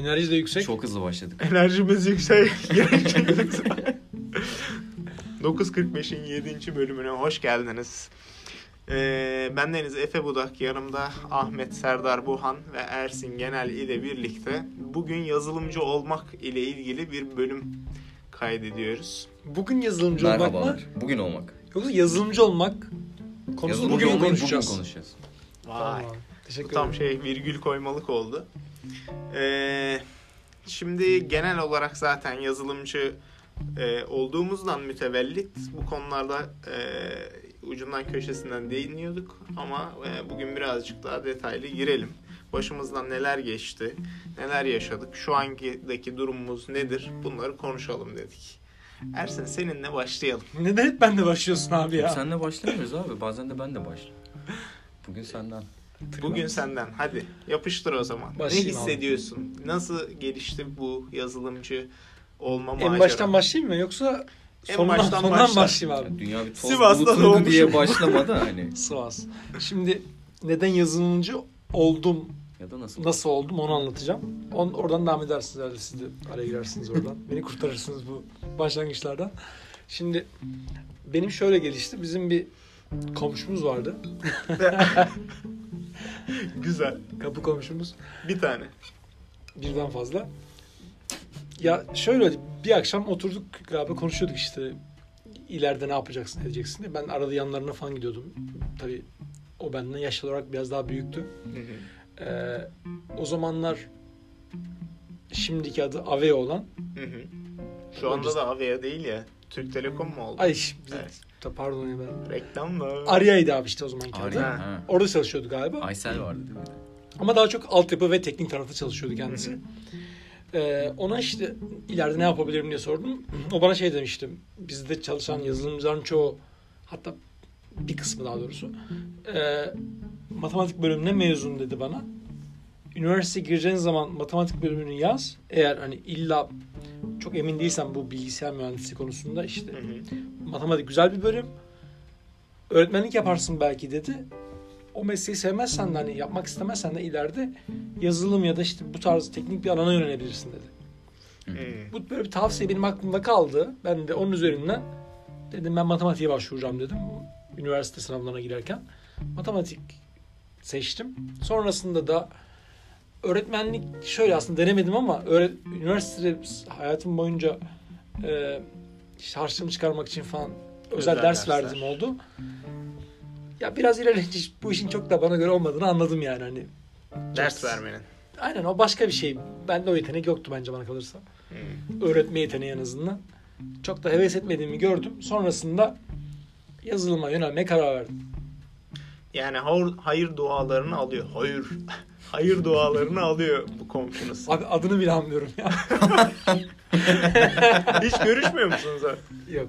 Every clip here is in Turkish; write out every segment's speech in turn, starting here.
Enerji de yüksek. Çok hızlı başladık. Enerjimiz yüksek. 9.45'in 7. bölümüne hoş geldiniz. Ee, bendeniz Efe Budak, yanımda Ahmet Serdar Buhan ve Ersin Genel ile birlikte bugün yazılımcı olmak ile ilgili bir bölüm kaydediyoruz. Bugün yazılımcı olmak mı? Merhabalar. Bugün olmak. Yoksa yazılımcı olmak konusunu bugün olmayı konuşacağız? Bugün konuşacağız. Vay. Tamam. Bu Teşekkür tam ederim. şey virgül koymalık oldu. Ee, şimdi genel olarak zaten yazılımcı e, olduğumuzdan mütevellit bu konularda e, ucundan köşesinden değiniyorduk ama e, bugün birazcık daha detaylı girelim. Başımızdan neler geçti, neler yaşadık, şu ankideki durumumuz nedir bunları konuşalım dedik. Ersin seninle başlayalım. Neden hep ben de başlıyorsun abi ya? Senle başlamıyoruz abi. Bazen de ben de başlıyorum. Bugün senden. Bugün senden hadi yapıştır o zaman. Başlayayım ne abi. hissediyorsun? Nasıl gelişti bu yazılımcı olma En macera? baştan başlayayım mı yoksa En sondan, baştan sondan başla. başlayayım abi? Yani dünya bir toz Sivas'ta bulutuydu diye başlamadı hani. Sivas. Şimdi neden yazılımcı oldum, Ya da nasıl? nasıl oldum onu anlatacağım. On, oradan devam edersiniz herhalde siz de araya girersiniz oradan. Beni kurtarırsınız bu başlangıçlardan. Şimdi benim şöyle gelişti. Bizim bir komşumuz vardı. Güzel. Kapı komşumuz. Bir tane. Birden fazla. Ya şöyle bir akşam oturduk galiba konuşuyorduk işte ileride ne yapacaksın edeceksin diye. Ben arada yanlarına falan gidiyordum. Tabii o benden yaş olarak biraz daha büyüktü. Ee, o zamanlar şimdiki adı Aveo olan Hı hı. Şu anda da Avea değil ya. Türk Telekom mu oldu? ay Evet. Ta- pardon ya ben Reklam mı? Arya'ydı abi işte o zamanki adı. Arya. Ha. Orada çalışıyordu galiba. Aysel vardı değil mi? Ama daha çok altyapı ve teknik tarafta çalışıyordu kendisi. Ee, ona işte ileride ne yapabilirim diye sordum. O bana şey demişti. Bizde çalışan yazılımcıların çoğu hatta bir kısmı daha doğrusu e, matematik bölümüne mezun dedi bana. Üniversiteye gireceğin zaman matematik bölümünü yaz. Eğer hani illa çok emin değilsen bu bilgisayar mühendisliği konusunda işte Hı hı. matematik güzel bir bölüm. Öğretmenlik yaparsın belki dedi. O mesleği sevmezsen de hani yapmak istemezsen de ileride yazılım ya da işte bu tarz teknik bir alana yönelebilirsin dedi. Hı. Bu böyle bir tavsiye benim aklımda kaldı. Ben de onun üzerinden dedim ben matematiğe başvuracağım dedim. Üniversite sınavlarına girerken. Matematik seçtim. Sonrasında da öğretmenlik şöyle aslında denemedim ama öğret üniversitede hayatım boyunca e, işte harçlığımı çıkarmak için falan özel, Özel ders dersler. verdiğim oldu. Ya biraz ilerleyince bu işin çok da bana göre olmadığını anladım yani hani. Ders vermenin. Aynen o başka bir şey. Bende o yetenek yoktu bence bana kalırsa. Hı. Öğretme yeteneği en azından. Çok da heves etmediğimi gördüm. Sonrasında yazılıma yönelmeye karar verdim. Yani hayır, hayır dualarını alıyor. Hayır. Hayır dualarını alıyor bu komşunuz. Abi adını bile anlıyorum ya. Hiç görüşmüyor musunuz abi? Yok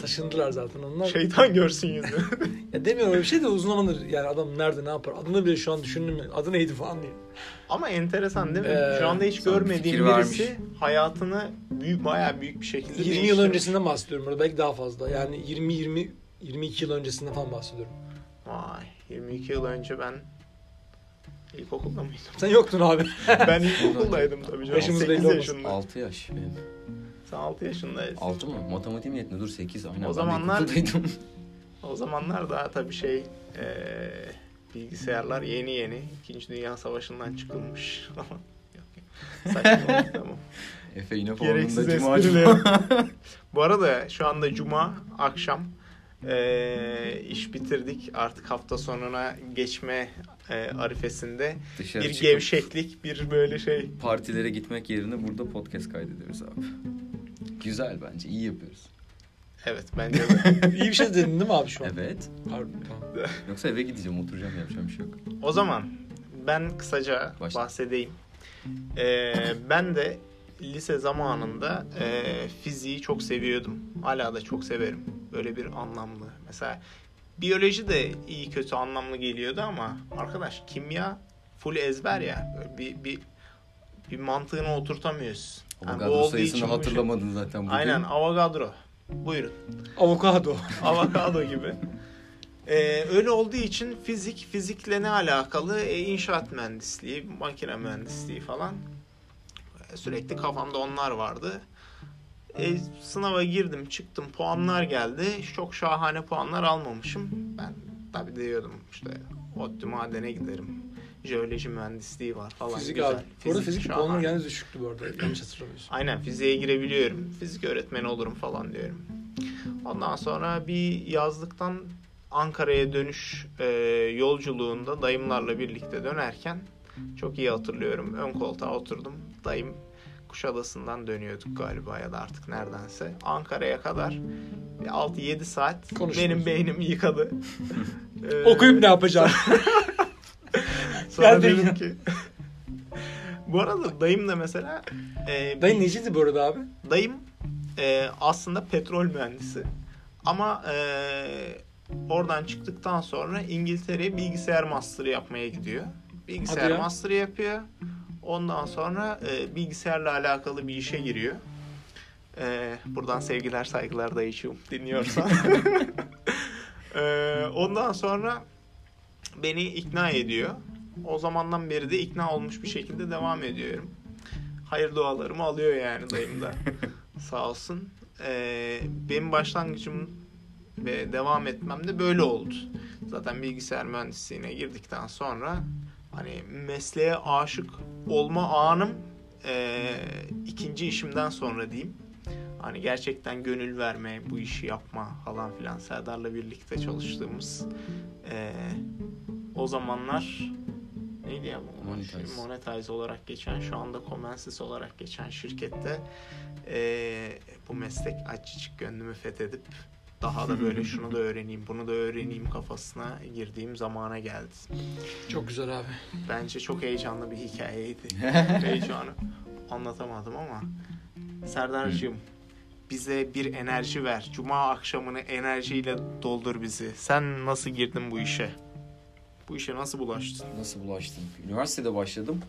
taşındılar zaten onlar. Şeytan görsün yüzünü. Ya demiyorum öyle bir şey de uzun zamandır yani adam nerede ne yapar adını bile şu an düşündüm. Adı neydi falan diye. Ama enteresan değil mi? Ee, Şu anda hiç görmediğim birisi vermiş. hayatını büyük bayağı büyük bir şekilde 20 yıl değiştirmiş. öncesinden bahsediyorum burada belki daha fazla. Yani 20 20 22 yıl öncesinden falan bahsediyorum. Vay 22 yıl önce ben ilkokulda mıydım? Sen yoktun abi. ben ilkokuldaydım tabii canım. Yaşımız 8 belli yaşında. 6 yaş benim. Sen 6 yaşındaydın. 6 mı? Matematiğim yetmiyor. Dur 8. Aynen. O zamanlar-. O zamanlar daha tabii şey eee, bilgisayarlar yeni yeni. İkinci Dünya Savaşı'ndan çıkılmış. Yok, yok. Saçma tamam. Efe yine Gereksiz formunda cuma cuma. Bu arada şu anda cuma akşam eee, iş bitirdik. Artık hafta sonuna geçme eee, arifesinde. Dışarı bir çıkıp gevşeklik, bir böyle şey. Partilere gitmek yerine burada podcast kaydediyoruz abi. Güzel bence. iyi yapıyoruz. Evet bence de. İyi bir şey dedin değil mi abi şu an? Evet. Pardon, tamam. Yoksa eve gideceğim, oturacağım, yapacağım bir şey yok. O zaman ben kısaca Başla. bahsedeyim. Ee, ben de lise zamanında e, fiziği çok seviyordum. Hala da çok severim. Böyle bir anlamlı. Mesela biyoloji de iyi kötü anlamlı geliyordu ama arkadaş kimya full ezber ya. Böyle bir bir bir mantığını oturtamıyoruz. Yani sayısını şey- hatırlamadın zaten bugün. Aynen Avogadro. Buyurun. Avokado. Avokado gibi. Ee, öyle olduğu için fizik, fizikle ne alakalı? E, inşaat mühendisliği, makine mühendisliği falan. Sürekli kafamda onlar vardı. E, sınava girdim çıktım puanlar geldi. Çok şahane puanlar almamışım. Ben tabii diyordum işte ODTÜ madene giderim. Jeoloji mühendisliği var falan. Fizik güzel. abi. Bu arada fizik şahane. puanım yalnız düşüktü bu arada. Yanlış hatırlamıyorsun. Aynen fiziğe girebiliyorum. Fizik öğretmeni olurum falan diyorum. Ondan sonra bir yazlıktan Ankara'ya dönüş e, yolculuğunda dayımlarla birlikte dönerken çok iyi hatırlıyorum. Ön koltuğa oturdum. Dayım Kuşadası'ndan dönüyorduk galiba ya da artık neredense. Ankara'ya kadar bir 6-7 saat Konuştunuz. benim beynim yıkadı. Ee, Okuyup ne yapacağım? Sonra Geldin dedim ya. ki... Bu arada dayım da mesela... e, Dayın neciydi bu arada abi? Dayım e, aslında petrol mühendisi. Ama e, oradan çıktıktan sonra İngiltere'ye bilgisayar master'ı yapmaya gidiyor. Bilgisayar ya. master'ı yapıyor. Ondan sonra e, bilgisayarla alakalı bir işe giriyor. E, buradan sevgiler saygılar dayıcığım dinliyorsan. e, ondan sonra beni ikna ediyor. O zamandan beri de ikna olmuş bir şekilde devam ediyorum. Hayır dualarımı alıyor yani dayım da. Sağ olsun. Ee, benim başlangıcım ve devam etmem de böyle oldu. Zaten bilgisayar mühendisliğine girdikten sonra hani mesleğe aşık olma anım ee, ikinci işimden sonra diyeyim. Hani gerçekten gönül verme, bu işi yapma falan filan Serdar'la birlikte çalıştığımız ee, o zamanlar neydi ya bu? Monetize. Monetize olarak geçen şu anda Comensis olarak geçen şirkette ee, bu meslek açıcık gönlümü fethedip daha da böyle şunu da öğreneyim bunu da öğreneyim kafasına girdiğim zamana geldi. Çok güzel abi. Bence çok heyecanlı bir hikayeydi. Heyecanı anlatamadım ama Serdar'cığım bize bir enerji ver. Cuma akşamını enerjiyle doldur bizi. Sen nasıl girdin bu işe? Bu işe nasıl bulaştın? Nasıl bulaştım? Üniversitede başladım.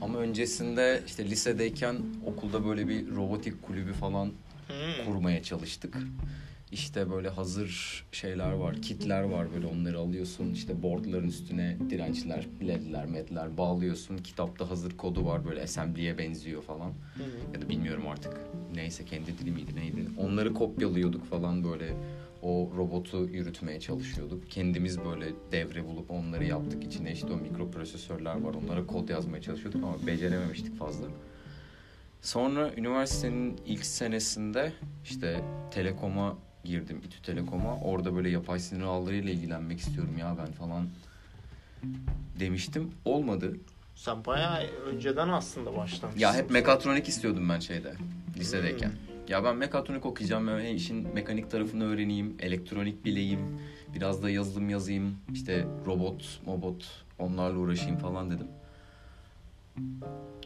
Ama öncesinde işte lisedeyken okulda böyle bir robotik kulübü falan Hmm. kurmaya çalıştık. İşte böyle hazır şeyler var, kitler var böyle onları alıyorsun. İşte boardların üstüne dirençler, ledler, medler bağlıyorsun. Kitapta hazır kodu var böyle assembly'e benziyor falan. Ya da bilmiyorum artık neyse kendi dili miydi neydi. Onları kopyalıyorduk falan böyle o robotu yürütmeye çalışıyorduk. Kendimiz böyle devre bulup onları yaptık. İçine işte o mikroprosesörler var. Onlara kod yazmaya çalışıyorduk ama becerememiştik fazla. Sonra üniversitenin ilk senesinde işte Telekom'a girdim. İTÜ Telekom'a. Orada böyle yapay sinir ağlarıyla ilgilenmek istiyorum ya ben falan demiştim. Olmadı. Sen bayağı önceden aslında başlamışsın. Ya hep mekatronik istiyordum ben şeyde lisedeyken. Ya ben mekatronik okuyacağım ve işin mekanik tarafını öğreneyim, elektronik bileyim, biraz da yazılım yazayım, işte robot, mobot onlarla uğraşayım falan dedim.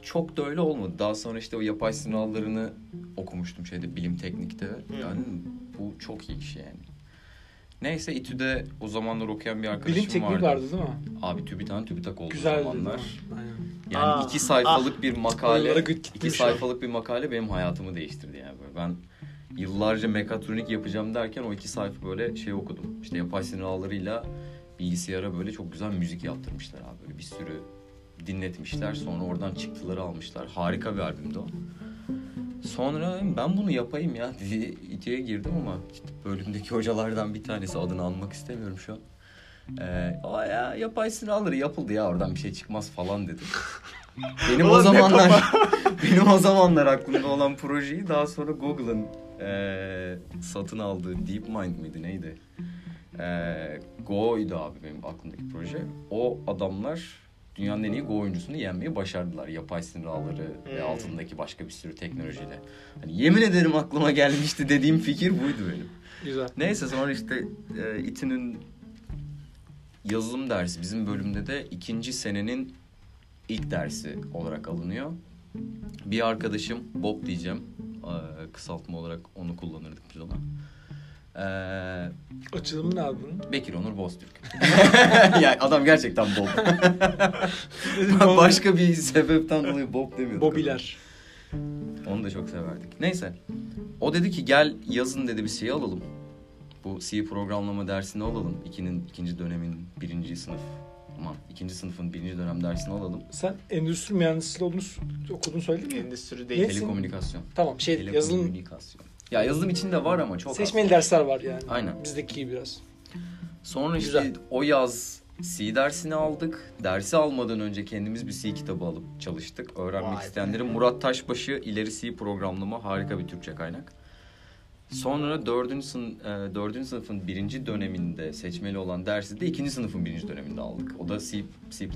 Çok da öyle olmadı. Daha sonra işte o yapay sinir ağlarını okumuştum şeyde bilim teknikte. Yani bu çok iyi iş yani. Neyse İTÜ'de o zamanlar okuyan bir arkadaşım Bilim tekniği vardı. vardı değil mi? Abi TÜBİTAK TÜBİTAK olduğu Güzeldi. zamanlar. Aynen. Yani Aa, iki sayfalık bir makale, iki sayfalık bir makale benim hayatımı değiştirdi yani böyle. Ben yıllarca mekatronik yapacağım derken o iki sayfa böyle şey okudum. İşte yapay sinir ağlarıyla bilgisayara böyle çok güzel müzik yaptırmışlar abi. Böyle bir sürü dinletmişler. Sonra oradan çıktıları almışlar. Harika bir albümdü o. Sonra ben bunu yapayım ya diye girdim ama işte bölümdeki hocalardan bir tanesi adını almak istemiyorum şu an. Ee, o ya yapay sinir ağları yapıldı ya oradan bir şey çıkmaz falan dedi. Benim o Ulan zamanlar benim o zamanlar aklımda olan projeyi daha sonra Google'ın eee, satın aldığı DeepMind miydi neydi? Eee Go'ydu abi benim aklımdaki proje. O adamlar dünyanın en iyi Go oyuncusunu yenmeyi başardılar. Yapay sinir ağları ve Hmm. altındaki başka bir sürü teknolojiyle. Hani yemin ederim aklıma gelmişti dediğim fikir buydu benim. Güzel. Neyse sonra işte e, İTÜ'nün yazılım dersi bizim bölümde de ikinci senenin ilk dersi olarak alınıyor. Bir arkadaşım Bob diyeceğim. e, kısaltma olarak onu kullanırdık biz ona. E, Açılımı ne abi bunun? Bekir Onur Boztürk. yani adam gerçekten Bob. Başka bir sebepten dolayı Bob demiyorduk. Bobiler. Onu da çok severdik. Neyse. O dedi ki gel yazın dedi bir şey alalım. Bu C programlama dersini alalım. İkinin, ikinci dönemin birinci sınıf aman ikinci sınıfın birinci dönem dersini alalım. Sen endüstri mühendisliği olduğunu okuduğunu söyledin mi? Endüstri değil. Telekomünikasyon. Tamam şey yazılım Telekomünikasyon. Ya yazılım içinde var ama çok az. seçmeli dersler var yani. Aynen. Bizdeki gibi biraz. Sonra işte Güzel. o yaz C dersini aldık. Dersi almadan önce kendimiz bir C kitabı alıp çalıştık. Öğrenmek Vay be. isteyenlerin Murat Taşbaşı İleri C programlama harika bir Türkçe kaynak. Sonra dördüncü, sın, e, dördüncü sınıfın birinci döneminde seçmeli olan dersi de ikinci sınıfın birinci döneminde aldık. O da C, C++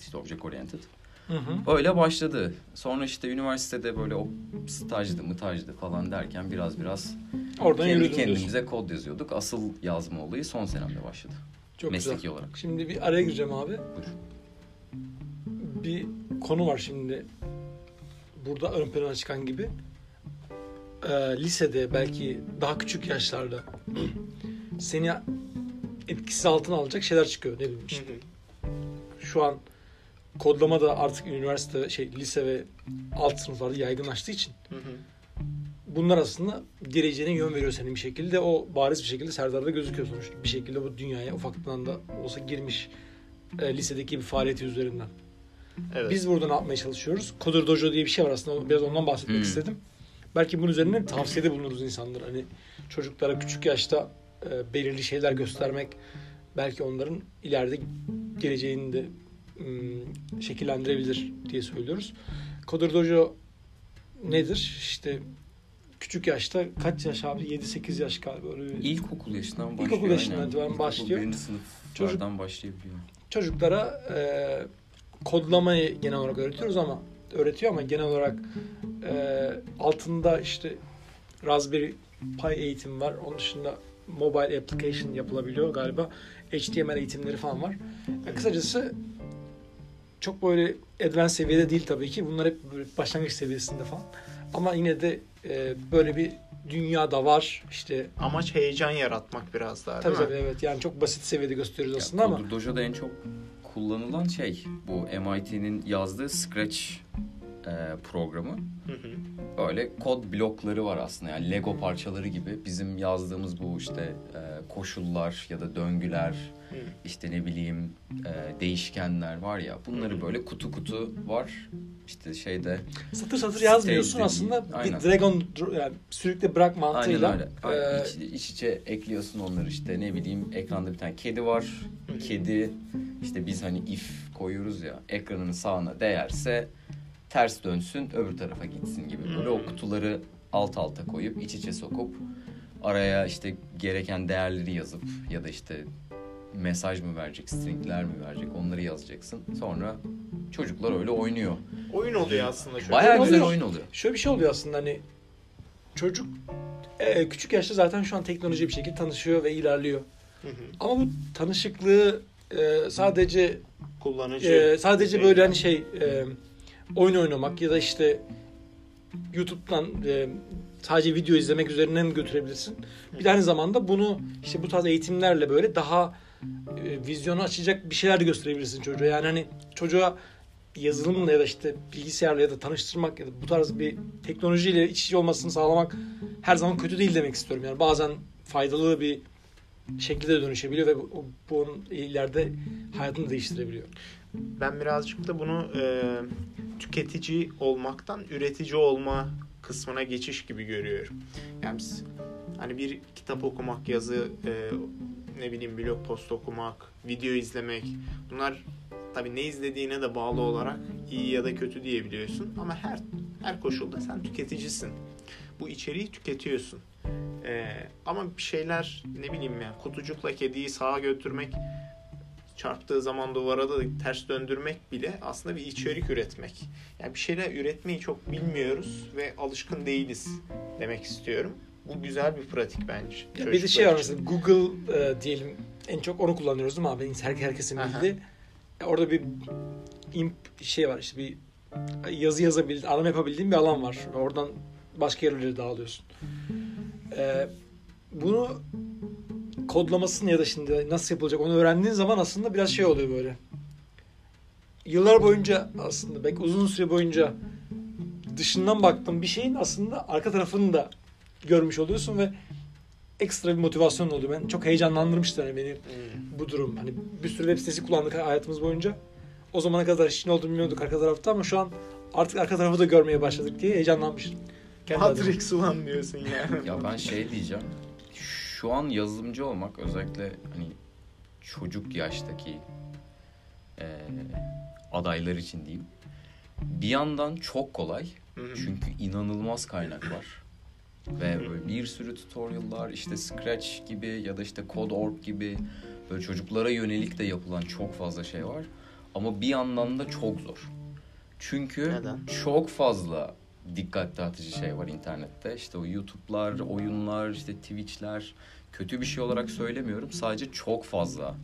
işte Object Oriented. Hı hı. Öyle başladı. Sonra işte üniversitede böyle o stajdı mıtajdı falan derken biraz biraz Oradan kendi yürüdüm diyorsun. kendimize kod yazıyorduk. Asıl yazma olayı son senemde başladı. Çok Mesleki güzel. olarak. Şimdi bir araya gireceğim abi. Buyur. Bir konu var şimdi. Burada ön plana çıkan gibi. Ee, lisede belki daha küçük yaşlarda seni etkisi altına alacak şeyler çıkıyor. Ne bileyim Hı işte. hı. Şu an kodlama da artık üniversite, şey lise ve alt sınıflarda yaygınlaştığı için Hı hı. bunlar aslında geleceğine yön veriyor senin bir şekilde. O bariz bir şekilde Serdar'da gözüküyor sonuçta. Bir şekilde bu dünyaya ufaktan da olsa girmiş e, lisedeki bir faaliyeti üzerinden. Evet. Biz burada ne yapmaya çalışıyoruz? Coder Dojo diye bir şey var aslında. Biraz ondan bahsetmek Hmm. istedim. Belki bunun üzerinden tavsiyede bulunuruz insanlara. Hani çocuklara küçük yaşta e, belirli şeyler göstermek belki onların ileride geleceğini de şekillendirebilir diye söylüyoruz. Coder Dojo nedir? İşte küçük yaşta kaç yaş abi? 7-8 yaş galiba. Öyle bir- İlkokul yaşından başlıyor. İlkokul yaşından aynen. itibaren başlıyor. Birinci sınıflardan başlayabiliyor. çocuklara e, kodlamayı genel olarak öğretiyoruz ama öğretiyor ama genel olarak e, altında işte Raspberry Pi eğitim var. Onun dışında mobile application yapılabiliyor galiba. HTML eğitimleri falan var. Ya kısacası çok böyle advanced seviyede değil tabii ki. Bunlar hep böyle başlangıç seviyesinde falan. Ama yine de e, böyle bir dünyada var. İşte Amaç heyecan yaratmak biraz daha tabii değil tabii mi? evet yani çok basit seviyede gösteriyoruz Ya, aslında ama Dojo'da en çok kullanılan şey bu MIT'nin yazdığı Scratch e, programı. Hı hı. Böyle kod blokları var aslında yani Lego parçaları gibi. Bizim yazdığımız bu işte e, koşullar ya da döngüler. İşte ne bileyim e, değişkenler var ya. Bunları böyle kutu kutu var. İşte şeyde Satır satır yazmıyorsun aslında aynen. bir dragon dr- yani sürükle bırak Aynen mantığıyla. öyle. Aynen. e, İç, iç içe ekliyorsun onları işte ne bileyim ekranda bir tane kedi var. Kedi işte biz hani if koyuyoruz ya ekranın sağına değerse ters dönsün öbür tarafa gitsin gibi. Böyle o kutuları alt alta koyup iç içe sokup araya işte gereken değerleri yazıp ya da işte mesaj mı verecek, stringler mi verecek onları yazacaksın. Sonra çocuklar öyle oynuyor. Oyun oluyor aslında. şöyle. Bayağı güzel oyun oluyor. şöyle bir şey oluyor aslında hani çocuk e, küçük yaşta zaten şu an teknoloji bir şekilde tanışıyor ve ilerliyor. Hı hı. Ama bu tanışıklığı e, sadece Kullanıcı. e, sadece böyle hani şey e, oyun oynamak ya da işte YouTube'dan e, sadece video izlemek üzerinden götürebilirsin. Bir de aynı zamanda bunu işte bu tarz eğitimlerle böyle daha e, vizyonu açacak bir şeyler de gösterebilirsin çocuğa. Yani hani çocuğa yazılımla ya da işte bilgisayarla ya da tanıştırmak ya da bu tarz bir teknolojiyle iç içe olmasını sağlamak her zaman kötü değil demek istiyorum. Yani bazen faydalı bir şekilde de dönüşebiliyor ve bu, bunun ileride hayatını değiştirebiliyor. Ben birazcık da bunu e, tüketici olmaktan üretici olma kısmına geçiş gibi görüyorum. Yani biz hani bir kitap okumak, yazı, e, ne bileyim blog post okumak, video izlemek bunlar tabii ne izlediğine de bağlı olarak iyi ya da kötü diyebiliyorsun. Ama her her koşulda sen tüketicisin. Bu içeriği tüketiyorsun. E, ama bir şeyler ne bileyim ya kutucukla kediyi sağa götürmek çarptığı zaman duvara da ters döndürmek bile aslında bir içerik üretmek. Yani bir şeyler üretmeyi çok bilmiyoruz ve alışkın değiliz demek istiyorum. Bu güzel bir pratik bence. Ya bir de şey var mesela Google e, diyelim en çok onu kullanıyoruz değil mi abi? Her, herkesin bildiği. Orada bir imp şey var işte bir yazı yazabildiğin, arama yapabildiğin bir alan var. Oradan başka yerlere dağılıyorsun. E, bunu kodlamasını ya da şimdi nasıl yapılacak onu öğrendiğin zaman aslında biraz şey oluyor böyle. Yıllar boyunca aslında belki uzun süre boyunca dışından baktığın bir şeyin aslında arka tarafını da görmüş oluyorsun ve ekstra bir motivasyon oldu. Ben çok heyecanlandırmıştı hani beni Hmm. bu durum. Hani bir sürü web sitesi kullandık hayatımız boyunca. O zamana kadar işin olduğunu bilmiyorduk arka tarafta ama şu an artık arka tarafı da görmeye başladık diye heyecanlanmıştım. Kendi adıma. Matrix ulan diyorsun yani. Ya ben şey diyeceğim. Şu an yazılımcı olmak özellikle hani çocuk yaştaki eee, adaylar için diyeyim. Bir yandan çok kolay. Çünkü inanılmaz kaynak var. Ve böyle bir sürü tutorial'lar işte Scratch gibi ya da işte Code.org gibi böyle çocuklara yönelik de yapılan çok fazla şey var. Ama bir yandan da çok zor. Çünkü Neden? çok fazla dikkat dağıtıcı şey var internette. İşte o YouTube'lar, oyunlar, işte Twitch'ler. Kötü bir şey olarak söylemiyorum. Sadece çok fazla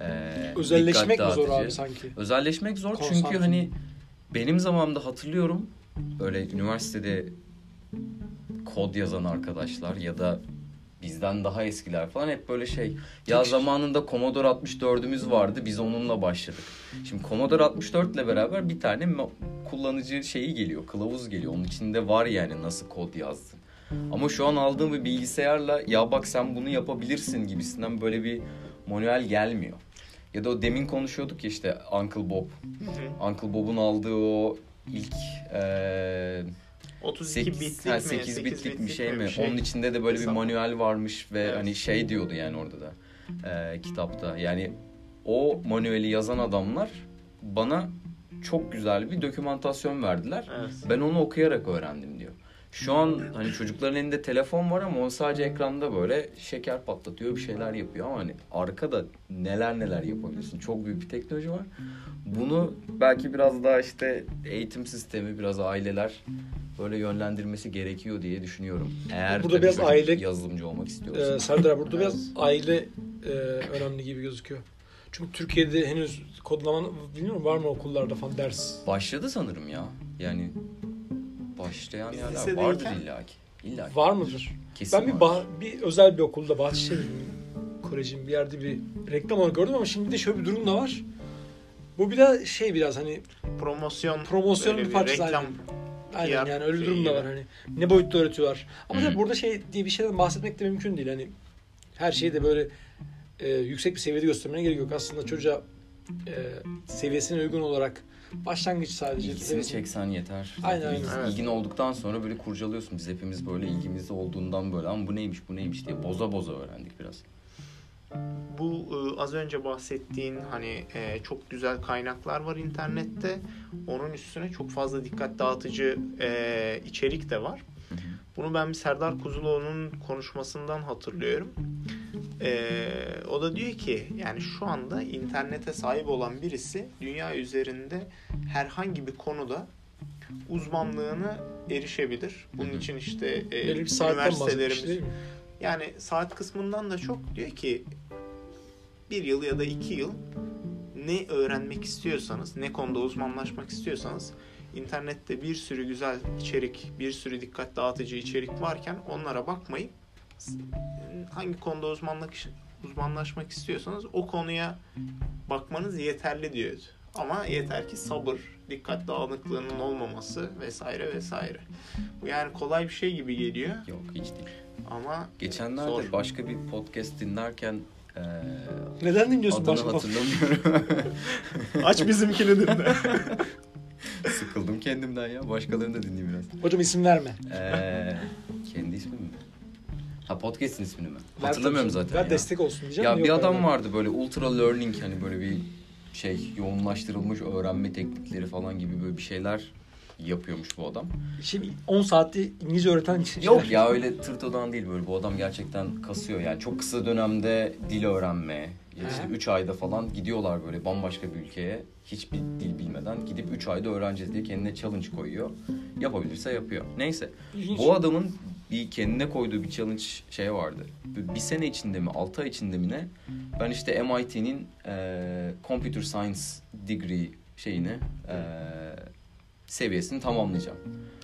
eee, Özelleşmek mi zor abi sanki? Özelleşmek zor çünkü Konsantre. hani benim zamanımda hatırlıyorum böyle üniversitede kod yazan arkadaşlar ya da bizden daha eskiler falan hep böyle şey ya zamanında Commodore 64'ümüz vardı biz onunla başladık. Şimdi Commodore 64 ile beraber bir tane kullanıcı şeyi geliyor, kılavuz geliyor. Onun içinde var yani nasıl kod yazdın. Ama şu an aldığım bir bilgisayarla ya bak sen bunu yapabilirsin gibisinden böyle bir manuel gelmiyor. Ya da o demin konuşuyorduk ya işte Uncle Bob. Hı hı. Uncle Bob'un aldığı o ilk eee 32 8, bitlik ha, mi? 8 bitlik bir şey mi? Bir şey. Onun içinde de böyle bir Hesap. manuel varmış ve Evet. hani şey diyordu yani orada da eee, kitapta. Yani o manueli yazan adamlar bana çok güzel bir dokümantasyon verdiler. Evet. Ben onu okuyarak öğrendim. Şu an hani çocukların elinde telefon var ama o sadece ekranda böyle şeker patlatıyor bir şeyler yapıyor ama hani arkada neler neler yapabilirsin. Çok büyük bir teknoloji var. Bunu belki biraz daha işte eğitim sistemi, biraz aileler böyle yönlendirmesi gerekiyor diye düşünüyorum. Eğer Burada biraz aile- yazılımcı olmak istiyorsan. Ee, Serdar burada biraz aile e, önemli gibi gözüküyor. Çünkü Türkiye'de henüz kodlama bilmiyorum var mı okullarda falan ders. Başladı sanırım ya. Yani başlayan Biz yerler lisedeyken- vardır illaki. İllaki. Var mıdır? Kesin ben bir, vardır. bah- bir özel bir okulda Bahçeşehir Koleji'nin bir yerde bir reklam olarak gördüm ama şimdi bir de şöyle bir durum da var. Bu bir de şey biraz hani Promosyon. Promosyonun böyle bir parçası Reklam. aynen PR yani öyle bir durum da var hani ne boyutta öğretiyorlar. Ama tabii burada şey diye bir şeyden bahsetmek de mümkün değil hani her şeyi de böyle e, yüksek bir seviyede göstermene gerek yok. Aslında çocuğa e, seviyesine uygun olarak başlangıç sadece. İlgisini seviyesini- çeksen yeter. Aynen, Zaten aynen. Evet. İlgin olduktan sonra böyle kurcalıyorsun. Biz hepimiz böyle ilgimizde olduğundan böyle ama bu neymiş bu neymiş diye boza boza öğrendik biraz. Bu e, az önce bahsettiğin hani e, çok güzel kaynaklar var internette. Onun üstüne çok fazla dikkat dağıtıcı e, içerik de var. Bunu ben bir Serdar Kuzuloğlu'nun konuşmasından hatırlıyorum. E, o da diyor ki yani şu anda internete sahip olan birisi dünya üzerinde herhangi bir konuda uzmanlığını erişebilir. Bunun için işte e, üniversitelerimiz değil mi? yani saat kısmından da çok diyor ki bir yıl ya da iki yıl ne öğrenmek istiyorsanız, ne konuda uzmanlaşmak istiyorsanız internette bir sürü güzel içerik, bir sürü dikkat dağıtıcı içerik varken onlara bakmayıp hangi konuda uzmanlık uzmanlaşmak istiyorsanız o konuya bakmanız yeterli diyor. Ama yeter ki sabır, dikkat dağınıklığının olmaması vesaire vesaire. Bu yani kolay bir şey gibi geliyor Yok hiç değil. ama Geçenlerde Zor. başka bir podcast dinlerken eee Neden dinliyorsun başka? hatırlamıyorum. Aç bizimkini dinle. Sıkıldım kendimden ya. Başkalarını da dinleyeyim biraz. Hocam isim verme. Eee kendi ismim mi? Ha podcast'in ismini mi? Ver Hatırlamıyorum tabii. zaten Ver ya. destek olsun diyeceğim. Ya de bir yok adam vardı böyle ultra learning hani böyle bir şey yoğunlaştırılmış öğrenme teknikleri falan gibi böyle bir şeyler yapıyormuş bu adam. Şimdi 10 saatte İngilizce öğreten için Yok ya öyle tırtodan değil böyle bu adam gerçekten kasıyor yani çok kısa dönemde dil öğrenme ya işte Hı. 3 ayda falan gidiyorlar böyle bambaşka bir ülkeye hiçbir dil bilmeden gidip 3 ayda öğreneceğiz diye kendine challenge koyuyor. Yapabilirse yapıyor. Neyse bu adamın bir kendine koyduğu bir challenge şey vardı. Bir sene içinde mi 6 ay içinde mi ne ben işte MIT'nin eee Computer Science degree şeyini eee seviyesini tamamlayacağım.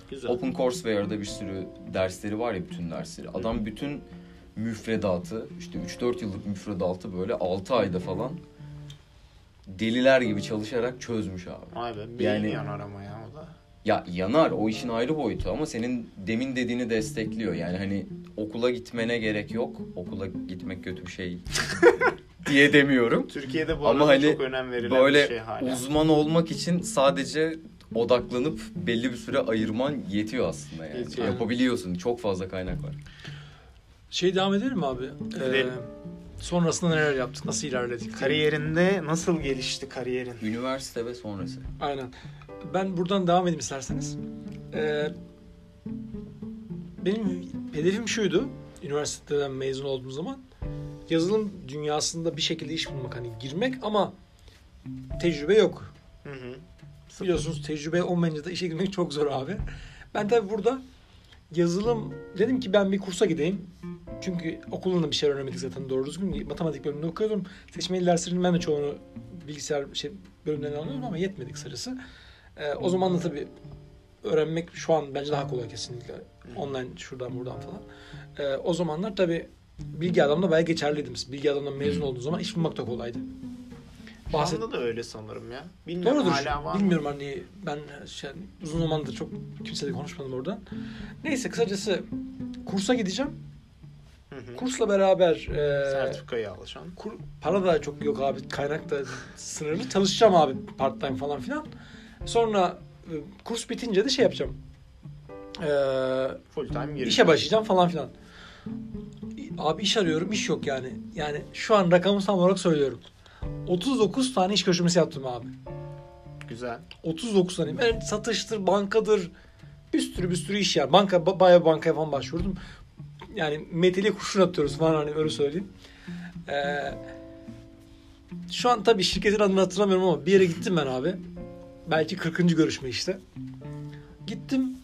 Güzel. OpenCourseware'da bir sürü dersleri var ya bütün dersleri. Adam bütün müfredatı işte 3-4 yıllık müfredatı böyle 6 ayda falan deliler gibi çalışarak çözmüş abi. Beyin Yani- yanar ama ya. Ya yanar o işin ayrı boyutu ama senin demin dediğini destekliyor. Yani hani okula gitmene gerek yok. Okula gitmek kötü bir şey diye demiyorum. Türkiye'de bu Ama hani çok önem verilen Böyle bir şey hala. uzman olmak için sadece odaklanıp belli bir süre ayırman yetiyor aslında yani. Yetiyor. Yapabiliyorsun. Çok fazla kaynak var. Şey devam edelim mi abi? Edelim. sonrasında neler yaptık? Nasıl ilerledik? Kariyerinde nasıl gelişti kariyerin? Üniversite ve sonrası. Aynen. Ben buradan devam edeyim isterseniz. Ee, benim hedefim şuydu. Üniversiteden mezun olduğum zaman yazılım dünyasında bir şekilde iş bulmak hani girmek ama tecrübe yok. Hı hı. Biliyorsunuz tecrübe olmayınca da işe girmek çok zor abi. Ben tabii burada yazılım dedim ki ben bir kursa gideyim. Çünkü okulunda bir şey öğrenemedik zaten doğru düzgün. Matematik bölümünde okuyordum. Seçmeli derslerin ben de çoğunu bilgisayar şey bölümlerinden alıyordum ama yetmedi kısacası. Ee, o zaman da tabii öğrenmek şu an bence daha kolay kesinlikle. Online şuradan buradan falan. Ee, o zamanlar tabii bilgi adamda bayağı geçerliydim. Bilgi adamdan mezun olduğun zaman iş bulmak da kolaydı. Şu Bahset, anda da öyle sanırım ya. Bilmiyorum Doğrudur. hala var? Bilmiyorum hani ben şey, uzun zamandır çok kimseyle konuşmadım oradan. Neyse kısacası kursa gideceğim. Hı hı. Kursla beraber e, Sertifikayı alışan. kur, para da çok yok abi. Kaynak da sınırlı. Çalışacağım abi part time falan filan. Sonra e, kurs bitince de şey yapacağım. E, Full time işe başlayacağım falan filan. Abi iş arıyorum, iş yok yani. Yani şu an rakamı tam olarak söylüyorum. 39 tane iş görüşmesi yaptım abi. Güzel. 39 tane. Yani satıştır, bankadır. Bir sürü bir sürü iş yani. Banka, ba- bayağı bankaya falan başvurdum. Yani meteli kurşun atıyoruz falan hani öyle söyleyeyim. Ee, şu an tabii şirketin adını hatırlamıyorum ama bir yere gittim ben abi. Belki 40. görüşme işte. Gittim.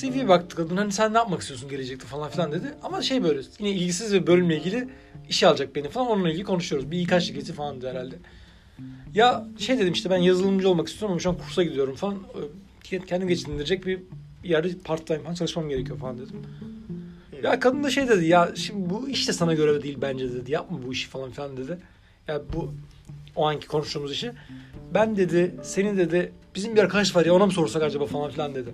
CV'ye baktık kadın hani sen ne yapmak istiyorsun gelecekte falan filan dedi. Ama şey böyle yine ilgisiz bir bölümle ilgili işe alacak beni falan onunla ilgili konuşuyoruz. Bir İK şirketi falan herhalde. Ya şey dedim işte ben yazılımcı olmak istiyorum ama şu an kursa gidiyorum falan. Ee, Kendim geçindirecek bir yerde part time falan çalışmam gerekiyor falan dedim. Ya kadın da şey dedi ya şimdi bu iş de sana göre değil bence dedi. Yapma bu işi falan filan dedi. Ya bu o anki konuştuğumuz işi. Ben dedi senin dedi bizim bir arkadaş var ya ona mı sorsak acaba falan filan dedi.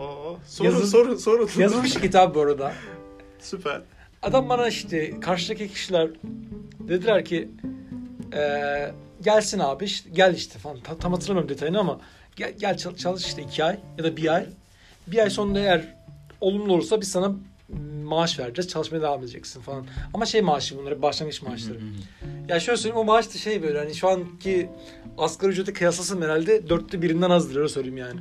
Oo, soru, Yazın- soru soru Yazılım şirketi abi bu arada. Süper. Adam bana işte karşıdaki kişiler dediler ki eee, gelsin abi işte, gel işte falan Ta- tam hatırlamıyorum detayını ama gel, gel çal- çalış işte iki ay ya da bir ay. Bir ay sonunda eğer olumlu olursa biz sana maaş vereceğiz çalışmaya devam edeceksin falan. Ama şey maaşı bunları başlangıç maaşları. Ya şöyle söyleyeyim o maaş da şey böyle hani şu anki asgari ücrete kıyaslasam herhalde dörtte birinden azdır öyle söyleyeyim yani.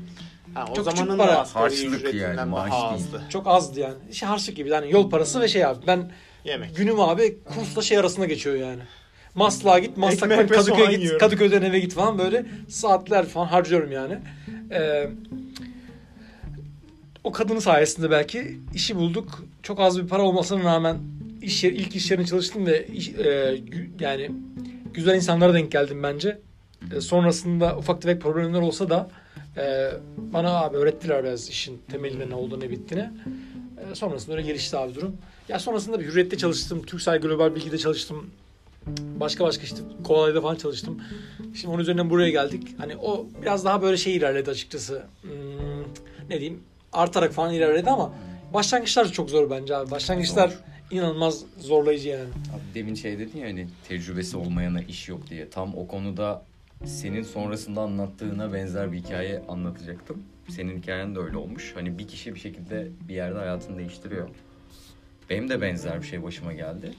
Ha, o Çok küçük zamanın para. Harçlık yani, maaş değil. azdı. Çok azdı yani. İşte harçlık gibi yani yol parası ve şey abi ben Yemek. Günüm abi kursla şey arasında geçiyor yani. Maslak'a git, Maslak'tan Kadıköy'e git, yiyorum. Kadıköy'den eve git falan böyle saatler falan harcıyorum yani. Ee, o kadının sayesinde belki işi bulduk. Çok az bir para olmasına rağmen iş yeri, ilk iş yerine çalıştım ve iş- e, yani güzel insanlara denk geldim bence. E, sonrasında ufak tefek problemler olsa da e, bana abi öğrettiler biraz işin temelinde ne olduğunu ne bittiğini. E, sonrasında öyle gelişti abi durum. Ya sonrasında bir hürriyette çalıştım. Türksel Global Bilgi'de çalıştım. Başka başka işte Kovalay'da falan çalıştım. Şimdi onun üzerinden buraya geldik. Hani o biraz daha böyle şey ilerledi açıkçası. Hmm, ne diyeyim? Artarak falan ilerledi ama başlangıçlar çok zor bence abi. Başlangıçlar Zor. inanılmaz zorlayıcı yani. Abi demin şey dedin ya hani tecrübesi olmayana iş yok diye. Tam o konuda senin sonrasında anlattığına benzer bir hikaye anlatacaktım. Senin hikayen de öyle olmuş. Hani bir kişi bir şekilde bir yerde hayatını değiştiriyor. Benim de benzer bir şey başıma geldi.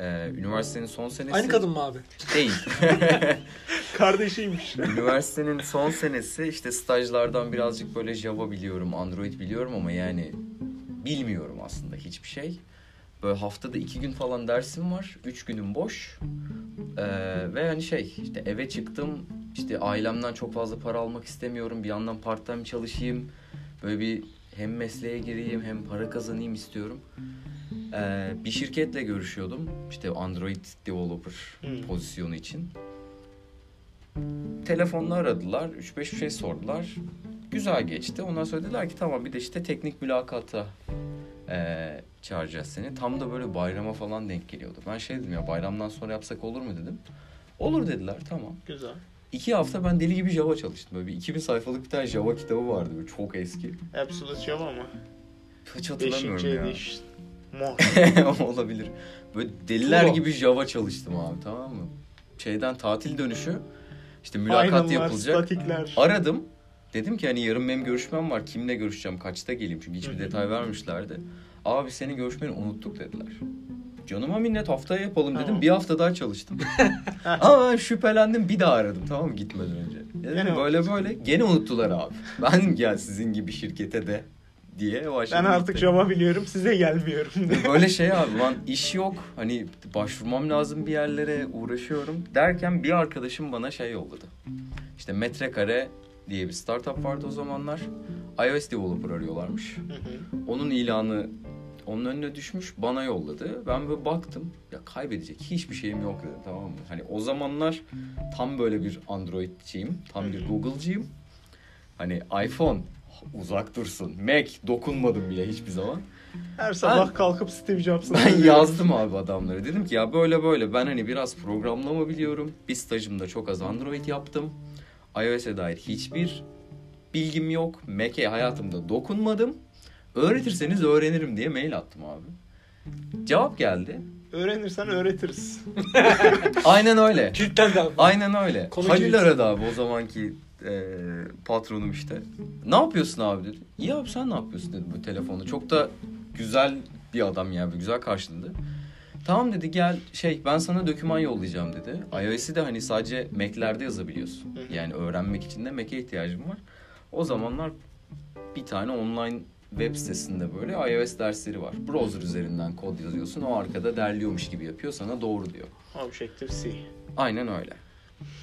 Ee, üniversitenin son senesi... Aynı kadın mı abi? Değil. Kardeşiymiş. Üniversitenin son senesi işte stajlardan birazcık böyle Java biliyorum, Android biliyorum ama yani bilmiyorum aslında hiçbir şey. Böyle haftada iki gün falan dersim var. Üç günüm boş. Ee, ve hani şey işte eve çıktım. işte ailemden çok fazla para almak istemiyorum. Bir yandan part time çalışayım. Böyle bir hem mesleğe gireyim hem para kazanayım istiyorum. Ee, bir şirketle görüşüyordum. İşte Android developer Hmm. pozisyonu için. Telefonla aradılar. 3-5 şey sordular. Güzel geçti. Ondan sonra dediler ki tamam bir de işte teknik mülakata eee, çağıracağız seni. Tam da böyle bayrama falan denk geliyordu. Ben şey dedim ya bayramdan sonra yapsak olur mu dedim. Olur dediler tamam. Güzel. İki hafta ben deli gibi Java çalıştım. Böyle bir 2000 sayfalık bir tane Java kitabı vardı. Böyle çok eski. Absolute Java mı? Hiç 5. hatırlamıyorum ya. edition. Mor. Olabilir. Böyle deliler Tuğla. gibi Java çalıştım abi tamam mı? Şeyden tatil dönüşü işte mülakat Aynamlar, yapılacak. statikler. Aradım. Dedim ki hani yarın benim görüşmem var. Kimle görüşeceğim? Kaçta geleyim? Çünkü hiçbir detay vermişlerdi. Abi senin görüşmeni unuttuk dediler. Canıma minnet haftaya yapalım dedim. Tamam. Bir hafta daha çalıştım. Ama ben şüphelendim bir daha aradım tamam mı gitmeden önce. Dedim Gene böyle böyle gene unuttular abi. Ben gel sizin gibi şirkete de diye başladım. Ben artık. Java biliyorum size gelmiyorum. Böyle şey abi lan iş yok. Hani başvurmam lazım bir yerlere uğraşıyorum. Derken bir arkadaşım bana şey yolladı. İşte Metrekare diye bir startup vardı o zamanlar. iOS developer arıyorlarmış. Onun ilanı onun önüne düşmüş bana yolladı. Ben böyle baktım ya kaybedecek hiçbir şeyim yok dedim tamam mı? Hani o zamanlar tam böyle bir Android'ciyim. Tam bir Google'cıyım. Hani iPhone uzak dursun. Mac dokunmadım bile hiçbir zaman. Her sabah kalkıp Steve Jobs'ın Ben yazdım abi adamlara. Dedim ki ya böyle böyle ben hani biraz programlama biliyorum. Bir stajımda çok az Android yaptım. iOS'e dair hiçbir bilgim yok. Mac'e hayatımda dokunmadım. Öğretirseniz öğrenirim diye mail attım abi. Cevap geldi. Öğrenirsen öğretiriz. Aynen öyle. Kilitlendi abi. Aynen öyle. Konu Halil aradı abi o zamanki e, patronum işte. Ne yapıyorsun abi dedi. İyi abi sen ne yapıyorsun dedim bu telefonda. Çok da güzel bir adam yani güzel karşıladı. Tamam dedi gel şey ben sana doküman yollayacağım dedi. iOS'i de hani sadece Mac'lerde yazabiliyorsun. Yani öğrenmek için de Mac'e ihtiyacım var. O zamanlar bir tane online web sitesinde böyle iOS dersleri var. Browser üzerinden kod yazıyorsun. O arkada derliyormuş gibi yapıyor sana doğru diyor. Objective-C. Aynen öyle.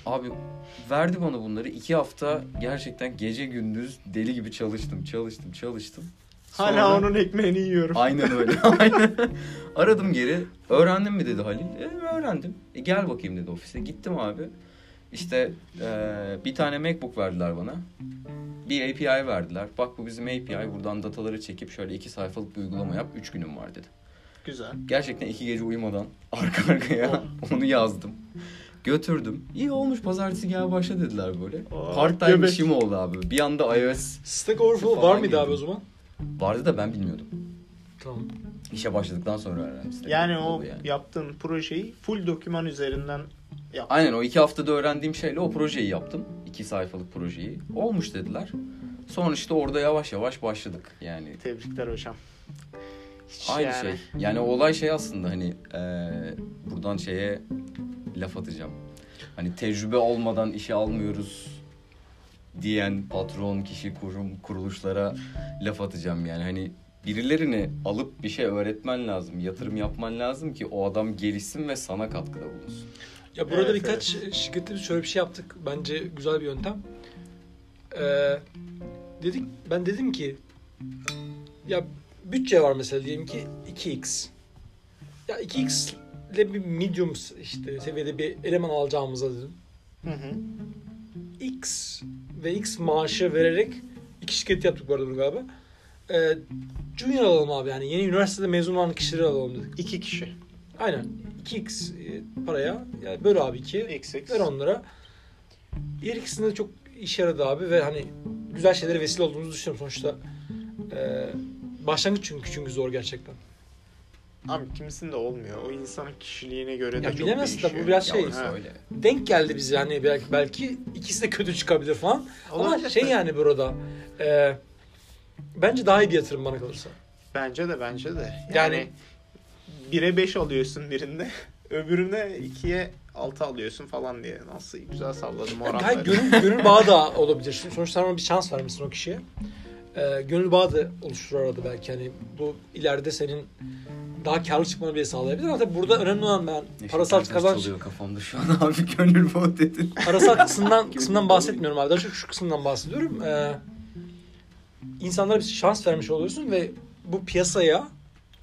Abi verdi bana bunları. iki hafta gerçekten gece gündüz deli gibi çalıştım, çalıştım, çalıştım. Hala Sonra- onun ekmeğini yiyorum. Aynen öyle. Aynen. Aradım geri. Öğrendin mi dedi Halil. E, öğrendim. E, gel bakayım dedi ofise. Gittim abi. İşte e, bir tane MacBook verdiler bana. Bir API verdiler. Bak bu bizim API. Buradan dataları çekip şöyle iki sayfalık bir uygulama yap. Üç günüm var dedi. Güzel. Gerçekten iki gece uyumadan arka arkaya onu yazdım. Götürdüm. İyi olmuş pazartesi gel başla dediler böyle. Part time işim oldu abi. Bir anda iOS Stack Overflow var mıydı abi o zaman? vardı da ben bilmiyordum. Tamam. İşe başladıktan sonra öğrendim. Yani o yani. yaptığın projeyi full doküman üzerinden yap. Aynen o iki haftada öğrendiğim şeyle o projeyi yaptım. İki sayfalık projeyi. Olmuş dediler. Sonra işte orada yavaş yavaş başladık. Yani Tebrikler hocam. Hiç aynı yani- şey. Yani olay şey aslında hani eee, buradan şeye laf atacağım. Hani tecrübe olmadan işe almıyoruz diyen patron, kişi, kurum, kuruluşlara laf atacağım yani. Hani birilerini alıp bir şey öğretmen lazım, yatırım yapman lazım ki o adam gelişsin ve sana katkıda bulunsun. Ya burada Evet, birkaç şirkette biz şöyle bir şey yaptık. Bence güzel bir yöntem. Ee, dedik ben dedim ki ya bütçe var mesela diyelim ki 2x. Ya 2x ile bir medium işte seviyede bir eleman alacağımıza dedim. Hı hı. X ve X maaşı vererek iki şirket yaptık bu arada bunu galiba. Ee, junior alalım abi yani yeni üniversitede mezun olan kişileri alalım dedik. İki kişi. Aynen 2x e, paraya yani böl abi ikiye. XX. Ver onlara. Diğer ikisinde de çok işe yaradı abi ve hani güzel şeylere vesile olduğumuzu düşünüyorum sonuçta. Ee, başlangıç çünkü çünkü zor gerçekten. Abi kimisinde olmuyor. O insanın kişiliğine göre de Ya çok bilemezsin değişiyor. tabii, bu biraz Ya şey. öyle. Denk geldi bize yani belki belki ikisi de kötü çıkabilir falan. Ama Olabilir şey tabii. yani burada e, bence daha iyi bir yatırım bana kalırsa. Bence de bence de. Yani- Yani 1'e 5 alıyorsun birinde. Öbürüne 2'ye 6 alıyorsun falan diye. Nasıl güzel salladım oranları. gayet gönül, gönül bağı da olabilir. Sonuçta ona bir şans vermişsin o kişiye. Ee, gönül bağı da oluşturur arada belki. Hani bu ileride senin daha karlı çıkmanı bile sağlayabilir. Ama tabii burada önemli olan ben Neşet parasal kazanç, çalıyor kafamda şu an abi gönül bu dedin. parasal kısımdan kısımdan bahsetmiyorum abi. Daha çok şu kısımdan bahsediyorum. Ee, insanlara bir şans vermiş oluyorsun ve bu piyasaya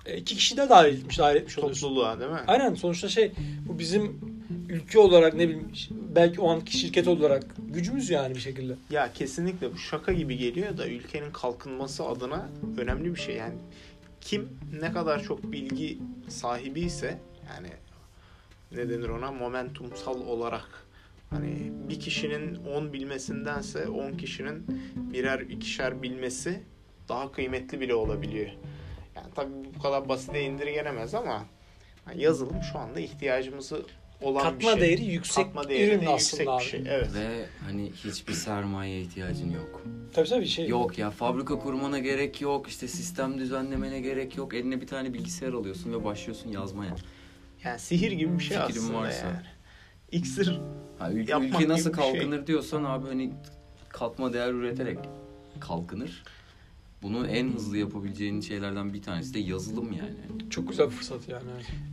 e, iki kişi de dahil etmiş, dahil etmiş oluyorsun. Topluluğa değil mi? Aynen sonuçta şey bu bizim ülke olarak ne bileyim belki o anki şirket olarak gücümüz yani bir şekilde. Ya kesinlikle bu şaka gibi geliyor da ülkenin kalkınması adına önemli bir şey. Yani kim ne kadar çok bilgi sahibi ise yani ne denir ona momentumsal olarak Hani bir kişinin 10 bilmesindense 10 kişinin birer ikişer bilmesi daha kıymetli bile olabiliyor. Yani tabii bu kadar basite indirgenemez ama yani yazılım şu anda ihtiyacımızı olan bir Katma şey. değeri yüksek Katma ürün değeri de aslında yüksek abi. bir şey. Evet. Ve hani hiçbir sermaye ihtiyacın yok. Tabii tabii şey. Yok ya fabrika kurmana gerek yok. işte sistem düzenlemene gerek yok. Eline bir tane bilgisayar alıyorsun ve başlıyorsun yazmaya. Yani sihir gibi bir şey Fikrim aslında varsa. yani. İksir Ha, ül- Yapmak ülke nasıl gibi bir şey. kalkınır diyorsan abi hani katma değer üreterek kalkınır. Bunu en hızlı yapabileceğin şeylerden bir tanesi de yazılım yani. Çok güzel bir fırsat yani.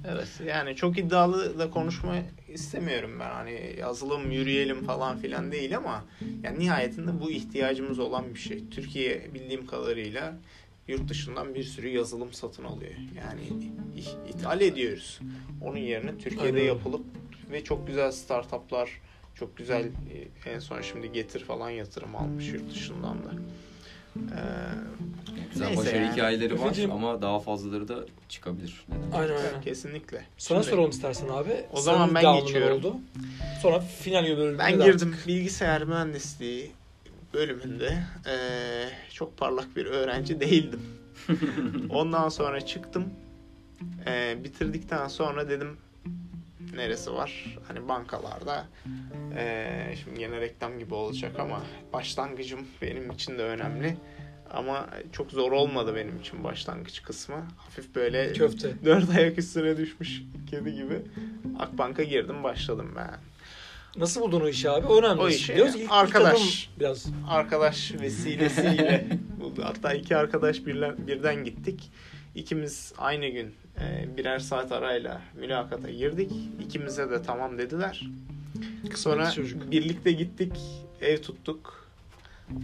evet. Yani çok iddialı da konuşma istemiyorum ben. Hani yazılım yürüyelim falan filan değil ama yani nihayetinde bu ihtiyacımız olan bir şey. Türkiye bildiğim kadarıyla yurt dışından bir sürü yazılım satın alıyor. Yani ithal ediyoruz. Onun yerine Türkiye'de Aynen yapılıp ve çok güzel startuplar çok güzel e, en son şimdi Getir falan yatırım almış yurt dışından da. Ee, Güzel Neyse başarı yani. hikayeleri var Efeciğim- ama daha fazlaları da çıkabilir. Neden? Aynen aynen. kesinlikle. Sana Şimdi- soralım istersen abi. O zaman ben devamında geçiyorum. Oldu. Sonra final bölümünde Ben de girdim bilgisayar mühendisliği bölümünde. Ee, çok parlak bir öğrenci değildim. Ondan sonra çıktım. Ee, bitirdikten sonra dedim neresi var? Hani bankalarda. Ee, şimdi yine reklam gibi olacak ama başlangıcım benim için de önemli. Ama çok zor olmadı benim için başlangıç kısmı. Hafif böyle. Köfte. dört ayak üstüne düşmüş kedi gibi. Akbank'a girdim başladım ben. Nasıl buldun o işi abi? O önemli. O işi Diyoruz, ilk- ilk arkadaş. adım biraz. arkadaş vesilesiyle. Hatta iki arkadaş birler, birden gittik. İkimiz aynı gün e, birer saat arayla mülakata girdik. İkimize de tamam dediler. Sonra çocuk. birlikte gittik, ev tuttuk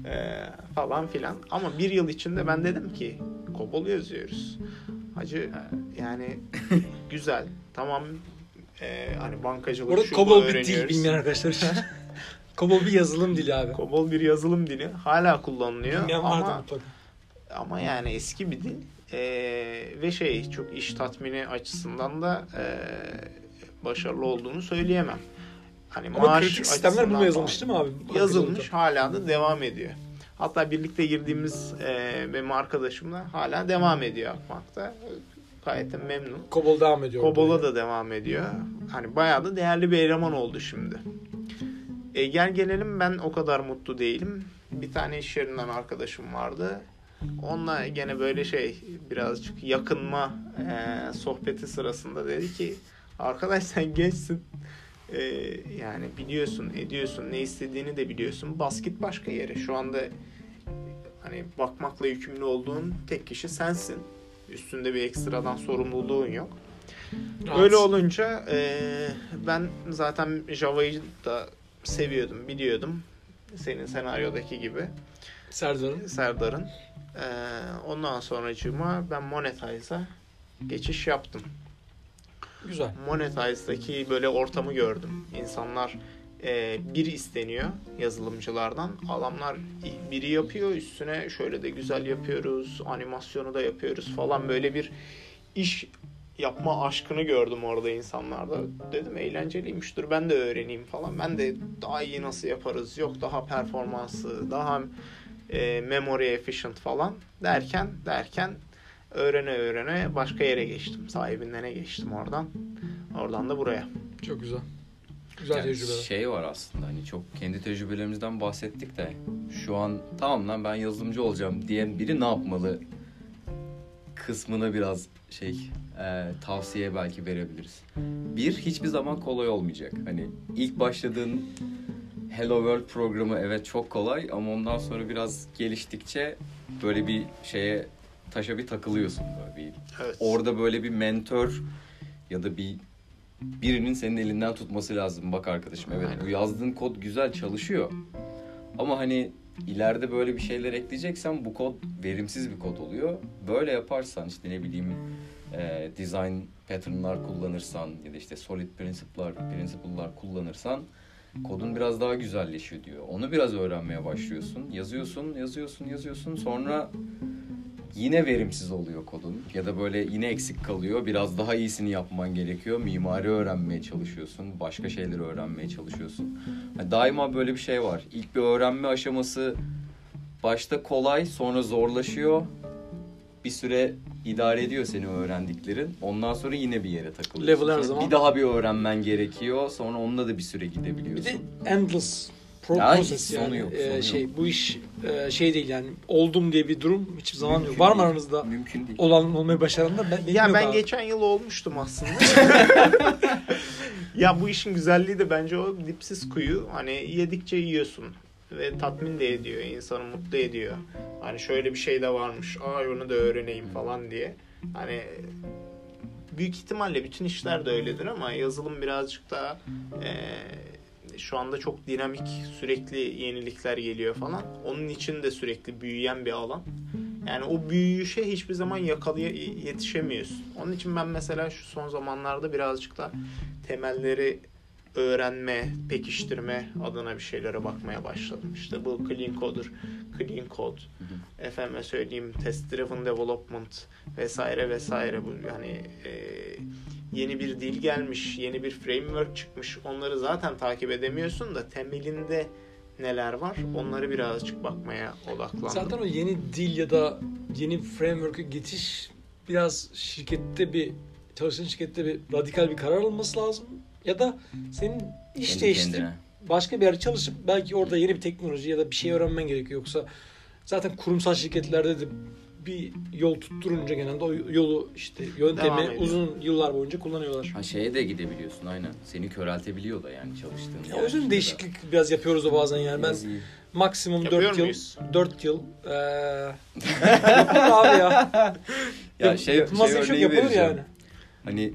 e, falan filan. Ama bir yıl içinde ben dedim ki Kobol yazıyoruz. Hacı yani güzel, tamam e, hani bankacılık Orada şu bu COBOL bir dil bilmeyen arkadaşlar için. COBOL bir yazılım dili abi. Kobol bir yazılım dili. Hala kullanılıyor Bilmeyen ama ama yani eski bir dil Ee, ve şey çok iş tatmini açısından da ee, başarılı olduğunu söyleyemem. Hani Ama maaş kritik sistemler bununla yazılmış değil mi abi? Yazılmış hala da devam ediyor. Hatta birlikte girdiğimiz ee, benim arkadaşımla hala devam ediyor Akbank'ta. Gayet de memnun. COBOL devam ediyor. Kobola da devam ediyor. Hani bayağı da değerli bir eleman oldu şimdi. E, gel gelelim ben o kadar mutlu değilim. Bir tane iş yerinden arkadaşım vardı. Onunla gene böyle şey birazcık yakınma e, sohbeti sırasında dedi ki arkadaş sen gençsin. E, yani biliyorsun ediyorsun ne istediğini de biliyorsun. Bas git başka yere. Şu anda hani bakmakla yükümlü olduğun tek kişi sensin. Üstünde bir ekstradan sorumluluğun yok. Rahat. Öyle olunca e, ben zaten Java'yı da seviyordum, biliyordum. Senin senaryodaki gibi. Serdar'ın. Serdar'ın. E, ondan sonracığıma ben Monetize'a geçiş yaptım. Güzel. Monetize'daki böyle ortamı gördüm. İnsanlar e, bir isteniyor yazılımcılardan. Adamlar biri yapıyor üstüne şöyle de güzel yapıyoruz. Animasyonu da yapıyoruz falan böyle bir iş yapma aşkını gördüm orada insanlarda. Dedim eğlenceliymiş dur ben de öğreneyim falan. Ben de daha iyi nasıl yaparız yok daha performansı daha e, memory efficient falan derken derken öğrene öğrene başka yere geçtim. Sahibinden geçtim oradan. Oradan da buraya. Çok güzel. Güzel Yani tecrübeler. şey var aslında hani çok kendi tecrübelerimizden bahsettik de şu an tamam lan ben yazılımcı olacağım diyen biri ne yapmalı kısmına biraz şey e, tavsiye belki verebiliriz. Bir hiçbir zaman kolay olmayacak. Hani ilk başladığın Hello World programı evet çok kolay ama ondan sonra biraz geliştikçe böyle bir şeye taşa bir takılıyorsun böyle bir Evet. orada böyle bir mentor ya da bir birinin senin elinden tutması lazım. Bak arkadaşım evet bu yazdığın kod güzel çalışıyor. Ama hani ileride böyle bir şeyler ekleyeceksen bu kod verimsiz bir kod oluyor. Böyle yaparsan işte ne bileyim e, design pattern'lar kullanırsan ya da işte solid principle'lar, principle'lar kullanırsan kodun biraz daha güzelleşiyor diyor. Onu biraz öğrenmeye başlıyorsun. Yazıyorsun, yazıyorsun, yazıyorsun. Sonra yine verimsiz oluyor kodun ya da böyle yine eksik kalıyor. Biraz daha iyisini yapman gerekiyor. Mimari öğrenmeye çalışıyorsun. Başka şeyleri öğrenmeye çalışıyorsun. Yani daima böyle bir şey var. İlk bir öğrenme aşaması başta kolay sonra zorlaşıyor. Bir süre idare ediyor seni öğrendiklerin. Ondan sonra yine bir yere takılıyorsun. Level her zaman. Bir daha bir öğrenmen gerekiyor. Sonra onunla da bir süre Bir gidebiliyorsun. de endless pro Ya, process sonu yani. yok, Ee, sonu şey yok. bu iş e, şey değil yani oldum diye bir durum hiçbir zaman yok. Var mı değil. aranızda Mümkün değil. olan olmayı başaranlar? Ben, benim Ya ben abi. geçen yıl olmuştum aslında. ya bu işin güzelliği de bence o dipsiz kuyu. Hani yedikçe yiyorsun ve tatmin de ediyor, insanı mutlu ediyor. Hani şöyle bir şey de varmış. Aa onu da öğreneyim falan diye. Hani büyük ihtimalle bütün işler de öyledir ama yazılım birazcık daha eee, şu anda çok dinamik, sürekli yenilikler geliyor falan. Onun için de sürekli büyüyen bir alan. Yani o büyüyüşe hiçbir zaman yakalaya yetişemiyorsun. Onun için ben mesela şu son zamanlarda birazcık da temelleri öğrenme, pekiştirme adına bir şeylere bakmaya başladım. İşte bu clean coder, clean code, efendime söyleyeyim test driven development vesaire vesaire bu yani e, yeni bir dil gelmiş, yeni bir framework çıkmış. Onları zaten takip edemiyorsun da temelinde neler var onları birazcık bakmaya odaklandım. Zaten o yeni dil ya da yeni framework'e geçiş biraz şirkette bir çalışan şirkette bir radikal bir karar alınması lazım. Ya da senin iş Kendi değiştirip kendine. başka bir yerde çalışıp belki orada yeni bir teknoloji ya da bir şey öğrenmen gerekiyor. Yoksa zaten kurumsal şirketlerde de bir yol tutturunca genelde o yolu işte yöntemi uzun yıllar boyunca kullanıyorlar. Ha şeye de gidebiliyorsun aynen. Seni köreltebiliyor da yani çalıştığın Ya yer o yüzden ya da- değişiklik biraz yapıyoruz da bazen yani. Ben iyi. maksimum Yapıyor 4 yıl muyuz? 4 yıl eee yapılır abi ya. Ya Yap- şey, yapılmaz şey şey vereceğim. yani. Hani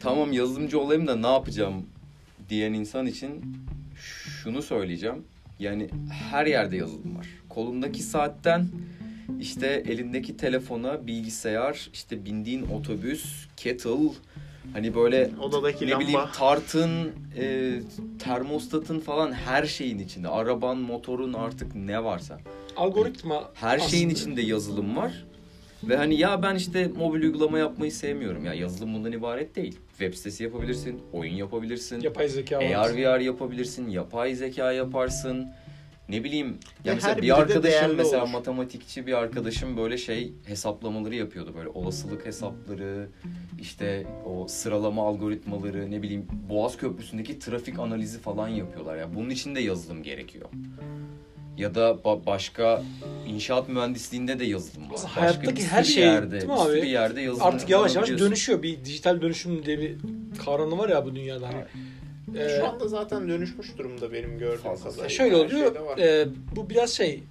tamam yazılımcı olayım da ne yapacağım diyen insan için şunu söyleyeceğim. Yani her yerde yazılım var. Kolundaki saatten işte elindeki telefona, bilgisayar, işte bindiğin otobüs, kettle, hani böyle Odadaki ne lamba. bileyim tartın, e, termostatın falan her şeyin içinde. Araban, motorun artık ne varsa. Algoritma Her şeyin aslında. içinde yazılım var. Ve hani ya ben işte mobil uygulama yapmayı sevmiyorum. Ya yazılım bundan ibaret değil. Web sitesi yapabilirsin, oyun yapabilirsin. yapay zeka. AR VR yapabilirsin, yapay zeka yaparsın. Ne bileyim ya Ve mesela bir de arkadaşım değerli mesela olur. matematikçi bir arkadaşım böyle şey hesaplamaları yapıyordu böyle olasılık hesapları işte o sıralama algoritmaları ne bileyim Boğaz Köprüsü'ndeki trafik analizi falan yapıyorlar ya bunun için de yazılım gerekiyor. Ya da ba- başka inşaat mühendisliğinde de yazılım var. Başka hayattaki bir her şey, yerde, değil mi bir abi? sürü yerde yazılım Artık yavaş yavaş dönüşüyor. Bir dijital dönüşüm diye bir kavramı var ya bu dünyada. Hani. Ee, Şu anda zaten dönüşmüş durumda benim gördüğüm kadarıyla. şöyle Her oluyor. e, bu biraz şey.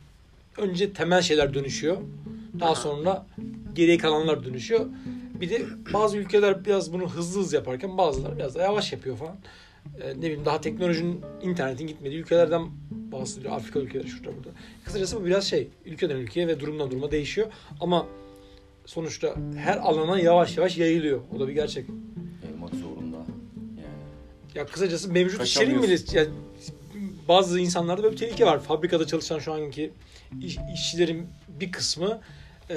Önce temel şeyler dönüşüyor. Daha Aha. sonra geriye kalanlar dönüşüyor. Bir de bazı ülkeler biraz bunu hızlı hızlı yaparken bazıları biraz da yavaş yapıyor falan. E, ne bileyim daha teknolojinin internetin gitmediği ülkelerden bahsediyor. Afrika ülkeleri şurada burada. Kısacası bu biraz şey ülkeden ülkeye ve durumdan duruma değişiyor. Ama sonuçta her alana yavaş yavaş yayılıyor. O da bir gerçek. Yayılmak zorunda. Yani. Ya kısacası mevcut işlerin bile yani bazı insanlarda böyle bir tehlike var. Fabrikada çalışan şu anki iş- işçilerin bir kısmı e,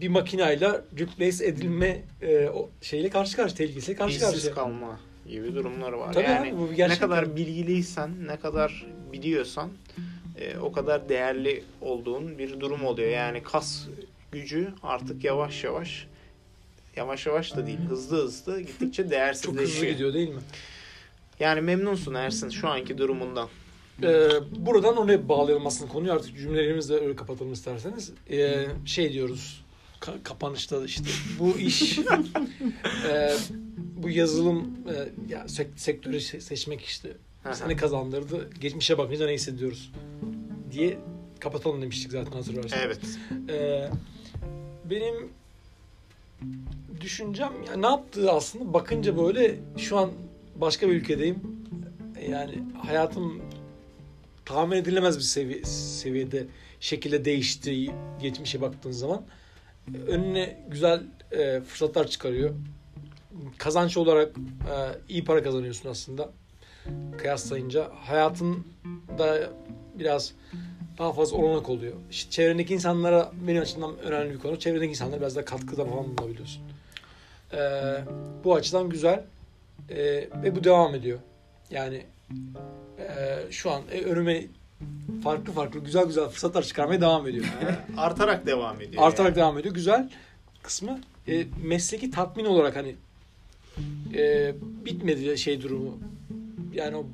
bir makinayla replace edilme e, o şeyle karşı karşı tehlikesiyle karşı İşsiz karşıya. kalma gibi durumları var. Tabii yani abi, bu bir ne kadar bilgiliysen, ne kadar biliyorsan e, o kadar değerli olduğun bir durum oluyor. Yani kas gücü artık yavaş yavaş yavaş yavaş da değil, hızlı hızlı gittikçe Çok değersizleşiyor. hızlı gidiyor değil mi? Yani memnunsun Ersin şu anki durumundan. Ee, buradan oraya bağlayalım aslında konuyu artık cümlelerimizi de öyle kapatalım isterseniz. Ee, şey diyoruz ka- kapanışta işte bu iş e, bu yazılım e, ya sek- sektörü se- seçmek işte ne kazandırdı geçmişe bakınca ne hissediyoruz diye kapatalım demiştik zaten hatırlarsan. Evet. Ee, benim düşüncem ya ne yaptığı aslında bakınca böyle şu an başka bir ülkedeyim. Yani hayatım tahmin edilemez bir sevi- seviyede şekilde değiştiği geçmişe baktığın zaman önüne güzel e, fırsatlar çıkarıyor. Kazanç olarak e, iyi para kazanıyorsun aslında kıyaslayınca. Hayatın da biraz daha fazla olanak oluyor. İşte çevrendeki insanlara benim açımdan önemli bir konu. Çevrendeki insanlara biraz daha katkıda falan bulunabiliyorsun. Ee, bu açıdan güzel. Ee, ve bu devam ediyor. Yani e, şu an e, önüme farklı farklı güzel güzel fırsatlar çıkarmaya devam ediyor. Artarak devam ediyor. Artarak yani. devam ediyor. Güzel kısmı e, mesleki tatmin olarak hani e, bitmedi şey durumu. Yani o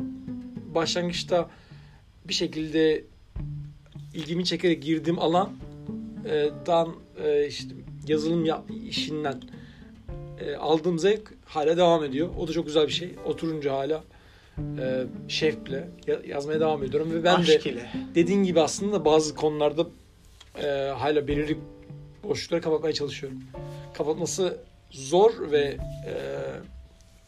başlangıçta bir şekilde ilgimi çekerek girdiğim alan e, dan e, işte yazılım yap, işinden e, aldığım zevk hala devam ediyor. O da çok güzel bir şey. Oturunca hala e, şevkle ya- yazmaya devam ediyorum ve ben de Aşk ile. dediğin gibi aslında bazı konularda e, hala belirli boşlukları kapatmaya çalışıyorum. Kapatması zor ve e,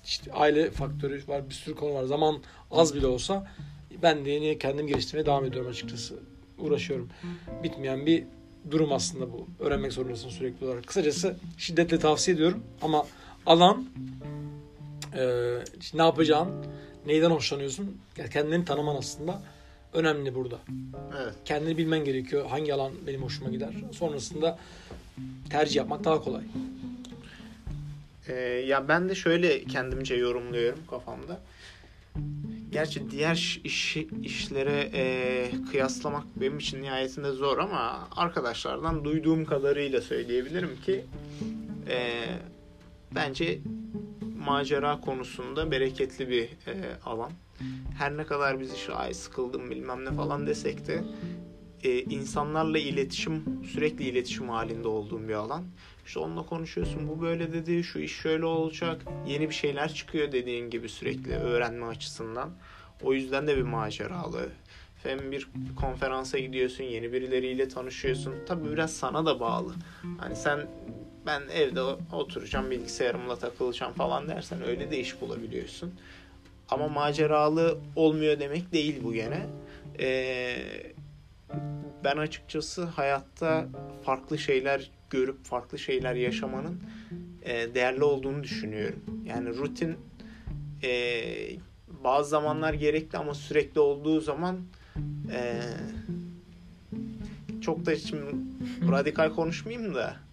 işte aile faktörü var, bir sürü konu var. Zaman az bile olsa ben de yeni kendim geliştirmeye devam ediyorum açıkçası. Uğraşıyorum. Bitmeyen bir durum aslında bu. Öğrenmek zorundasın sürekli olarak. Kısacası şiddetle tavsiye ediyorum ama alan e, ne yapacağın, neyden hoşlanıyorsun, yani kendini tanıman aslında önemli burada Evet. kendini bilmen gerekiyor. Hangi alan benim hoşuma gider. Sonrasında tercih yapmak daha kolay. Ee, ya ben de şöyle kendimce yorumluyorum kafamda. Gerçi diğer iş, işlere e, kıyaslamak benim için nihayetinde zor ama arkadaşlardan duyduğum kadarıyla söyleyebilirim ki e, bence macera konusunda bereketli bir e, alan. Her ne kadar biz işte ay sıkıldım bilmem ne falan desek de e, insanlarla iletişim sürekli iletişim halinde olduğum bir alan. İşte onunla konuşuyorsun. Bu böyle dedi. Şu iş şöyle olacak. Yeni bir şeyler çıkıyor dediğin gibi sürekli öğrenme açısından. O yüzden de bir maceralı. Hem bir konferansa gidiyorsun. Yeni birileriyle tanışıyorsun. Tabii biraz sana da bağlı. Hani sen ben evde oturacağım bilgisayarımla takılacağım falan dersen öyle de iş bulabiliyorsun. Ama maceralı olmuyor demek değil bu gene. Ee, ben açıkçası hayatta farklı şeyler görüp farklı şeyler yaşamanın e, değerli olduğunu düşünüyorum. Yani rutin e, bazı zamanlar gerekli ama sürekli olduğu zaman e, çok da şimdi radikal konuşmayayım da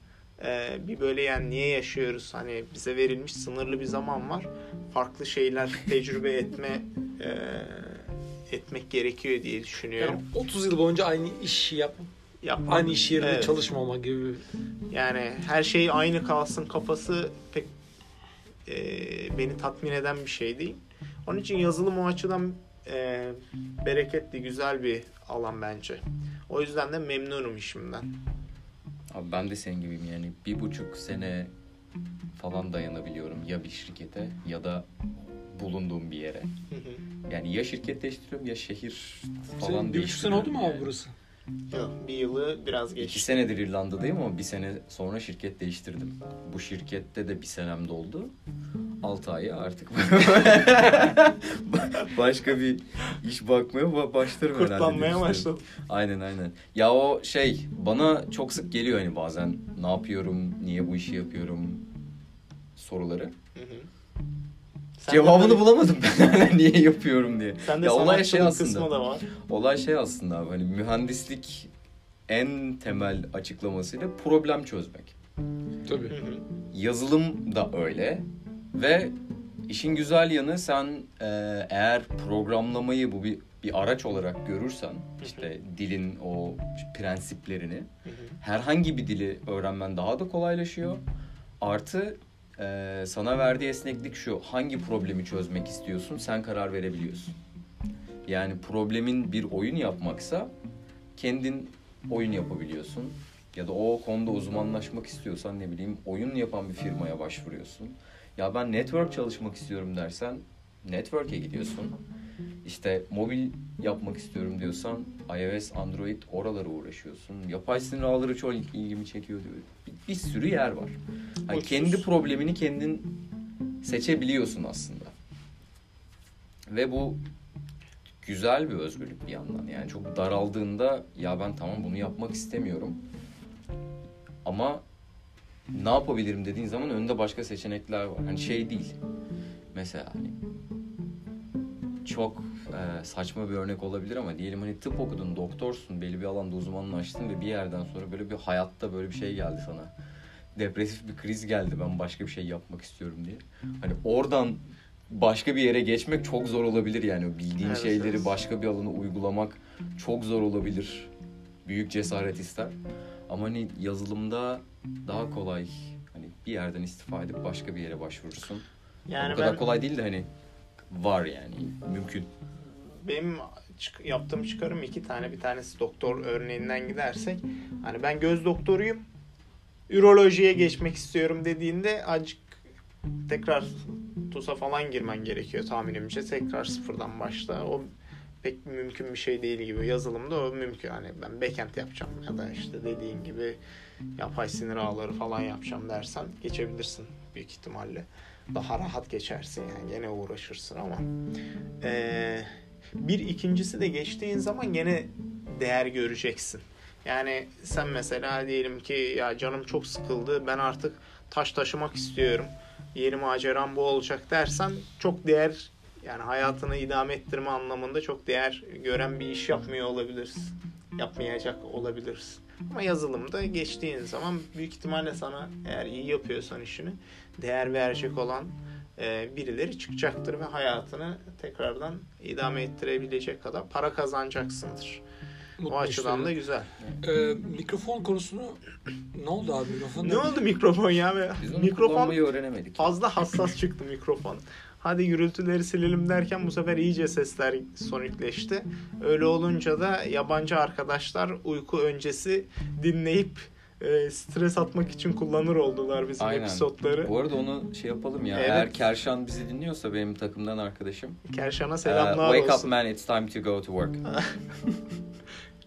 e, bir böyle yani niye yaşıyoruz hani bize verilmiş sınırlı bir zaman var farklı şeyler tecrübe etme e, etmek gerekiyor diye düşünüyorum. Yani 30 yıl boyunca aynı işi yap, Yapmak- aynı iş yerinde Evet. çalışmama gibi. Yani her şey aynı kalsın kafası pek e, beni tatmin eden bir şey değil. Onun için yazılım o açıdan e, bereketli, güzel bir alan bence. O yüzden de memnunum işimden. Abi ben de senin gibiyim yani bir buçuk sene falan dayanabiliyorum ya bir şirkete ya da bulunduğum bir yere. Yani ya şirket değiştiriyorum ya şehir falan Senin bir buçuk sene oldu mu abi yani. burası? Yok, bir yılı biraz İki geçti. senedir İrlanda'dayım ama bir sene sonra şirket değiştirdim. Bu şirkette de bir senem doldu. 6 ayı artık başka bir iş bakmaya ba- başlarım herhalde. Kurtlanmaya başladım. Aynen aynen. Ya o şey bana çok sık geliyor hani bazen ne yapıyorum, niye bu işi yapıyorum soruları. Hı hı. Sen Cevabını böyle- bulamadım ben niye yapıyorum diye. Sen de ya olay şey aslında. kısmı da var. Olay şey aslında abi hani mühendislik en temel açıklamasıyla problem çözmek. Tabii. Hı hı. Yazılım da öyle ve işin güzel yanı sen e, eğer programlamayı bu bir bir araç olarak görürsen işte dilin o prensiplerini Hı hı. herhangi bir dili öğrenmen daha da kolaylaşıyor. Artı e, sana verdiği esneklik şu hangi problemi çözmek istiyorsun sen karar verebiliyorsun. Yani problemin bir oyun yapmaksa kendin oyun yapabiliyorsun. Ya da o konuda uzmanlaşmak istiyorsan ne bileyim oyun yapan bir firmaya başvuruyorsun. Ya ben network çalışmak istiyorum dersen network'e gidiyorsun. İşte mobil yapmak istiyorum diyorsan iOS, Android oralara uğraşıyorsun. Yapay sinir ağları çok ilgimi çekiyor diyor. Bir, bir sürü yer var. Uçsuz. kendi problemini kendin seçebiliyorsun aslında. Ve bu güzel bir özgürlük bir yandan. Yani çok daraldığında ya ben tamam bunu yapmak istemiyorum. Ama ne yapabilirim dediğin zaman önünde başka seçenekler var. Hani şey değil. Mesela hani çok e, saçma bir örnek olabilir ama diyelim hani tıp okudun, doktorsun, belli bir alanda uzmanlaştın ve bir yerden sonra böyle bir hayatta böyle bir şey geldi sana. Depresif bir kriz geldi ben başka bir şey yapmak istiyorum diye. Hani oradan başka bir yere geçmek çok zor olabilir yani o bildiğin Evet, şeyleri evet. başka bir alana uygulamak çok zor olabilir. Büyük cesaret ister. Ama hani yazılımda daha kolay hani bir yerden istifa edip başka bir yere başvurursun. Yani o kadar ben kolay değil de hani var yani mümkün. benim çık- yaptığım çıkarım iki tane. Bir tanesi doktor örneğinden gidersek. Hani ben göz doktoruyum. Ürolojiye geçmek istiyorum dediğinde acık tekrar TUS'a falan girmen gerekiyor tahminimce. Tekrar sıfırdan başla. O pek mümkün bir şey değil gibi. Yazılımda o mümkün. Hani ben backend yapacağım ya da işte dediğin gibi yapay sinir ağları falan yapacağım dersen geçebilirsin büyük ihtimalle. Daha rahat geçersin yani. Gene uğraşırsın ama. Ee, bir ikincisi de geçtiğin zaman gene değer göreceksin. Yani sen mesela diyelim ki ya canım çok sıkıldı ben artık taş taşımak istiyorum. Yeni maceram bu olacak dersen çok değer yani hayatını idame ettirme anlamında çok değer gören bir iş yapmıyor olabilirsin. Yapmayacak olabilirsin. Ama yazılımda geçtiğin zaman büyük ihtimalle sana eğer iyi yapıyorsan işini değer verecek olan e, birileri çıkacaktır ve hayatını tekrardan idame ettirebilecek kadar para kazanacaksındır. Mutlu O açıdan işte. da güzel. Ee, mikrofon konusunu ne oldu abi mikrofon? Ne oldu mikrofon ya? Biz onu Mikrofon öğrenemedik. fazla hassas çıktı mikrofon. Hadi gürültüleri silelim derken bu sefer iyice sesler sonikleşti. Öyle olunca da yabancı arkadaşlar uyku öncesi dinleyip e, stres atmak için kullanır oldular bizim Aynen. episodları. Bu arada onu şey yapalım ya. Evet. Eğer Kerşan bizi dinliyorsa benim takımdan arkadaşım. Kerşan'a e, selamlar wake olsun. up man it's time to go to work.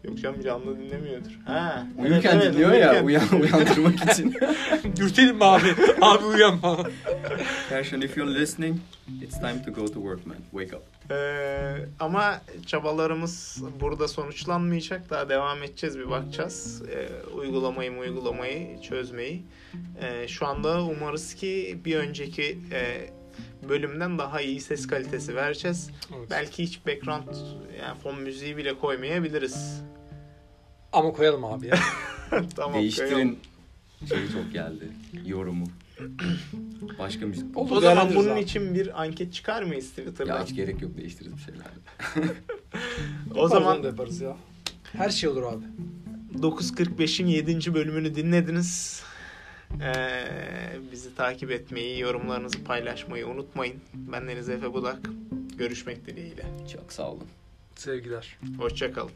Yok canım canlı dinlemiyordur. Ha. Uyurken evet, evet, dinliyor ya uyurken. uyan, uyandırmak için. Dürtelim mi abi? abi uyanma. Kerşan if you're listening it's time to go to work man. Wake up. Ee, ama çabalarımız burada sonuçlanmayacak. Daha devam edeceğiz bir bakacağız. Ee, uygulamayı uygulamayı çözmeyi. Ee, şu anda umarız ki bir önceki e, bölümden daha iyi ses kalitesi vereceğiz. Evet. Belki hiç background yani fon müziği bile koymayabiliriz. Ama koyalım abi ya. tamam. koyalım. Değiştirin şeyi çok geldi. Yorumu. Başka müzik. Oldu. O zaman Değerlendiririz bunun abi. için bir anket çıkar mıyız Twitter'dan? Ya hiç gerek yok değiştiririz bir şeyler. o zaman da yaparız ya. Her şey olur abi. 945'in 7. bölümünü dinlediniz. Ee, bizi takip etmeyi, yorumlarınızı paylaşmayı unutmayın. Ben Deniz Efe Budak. Görüşmek dileğiyle. Çok sağ olun. Sevgiler. Hoşçakalın.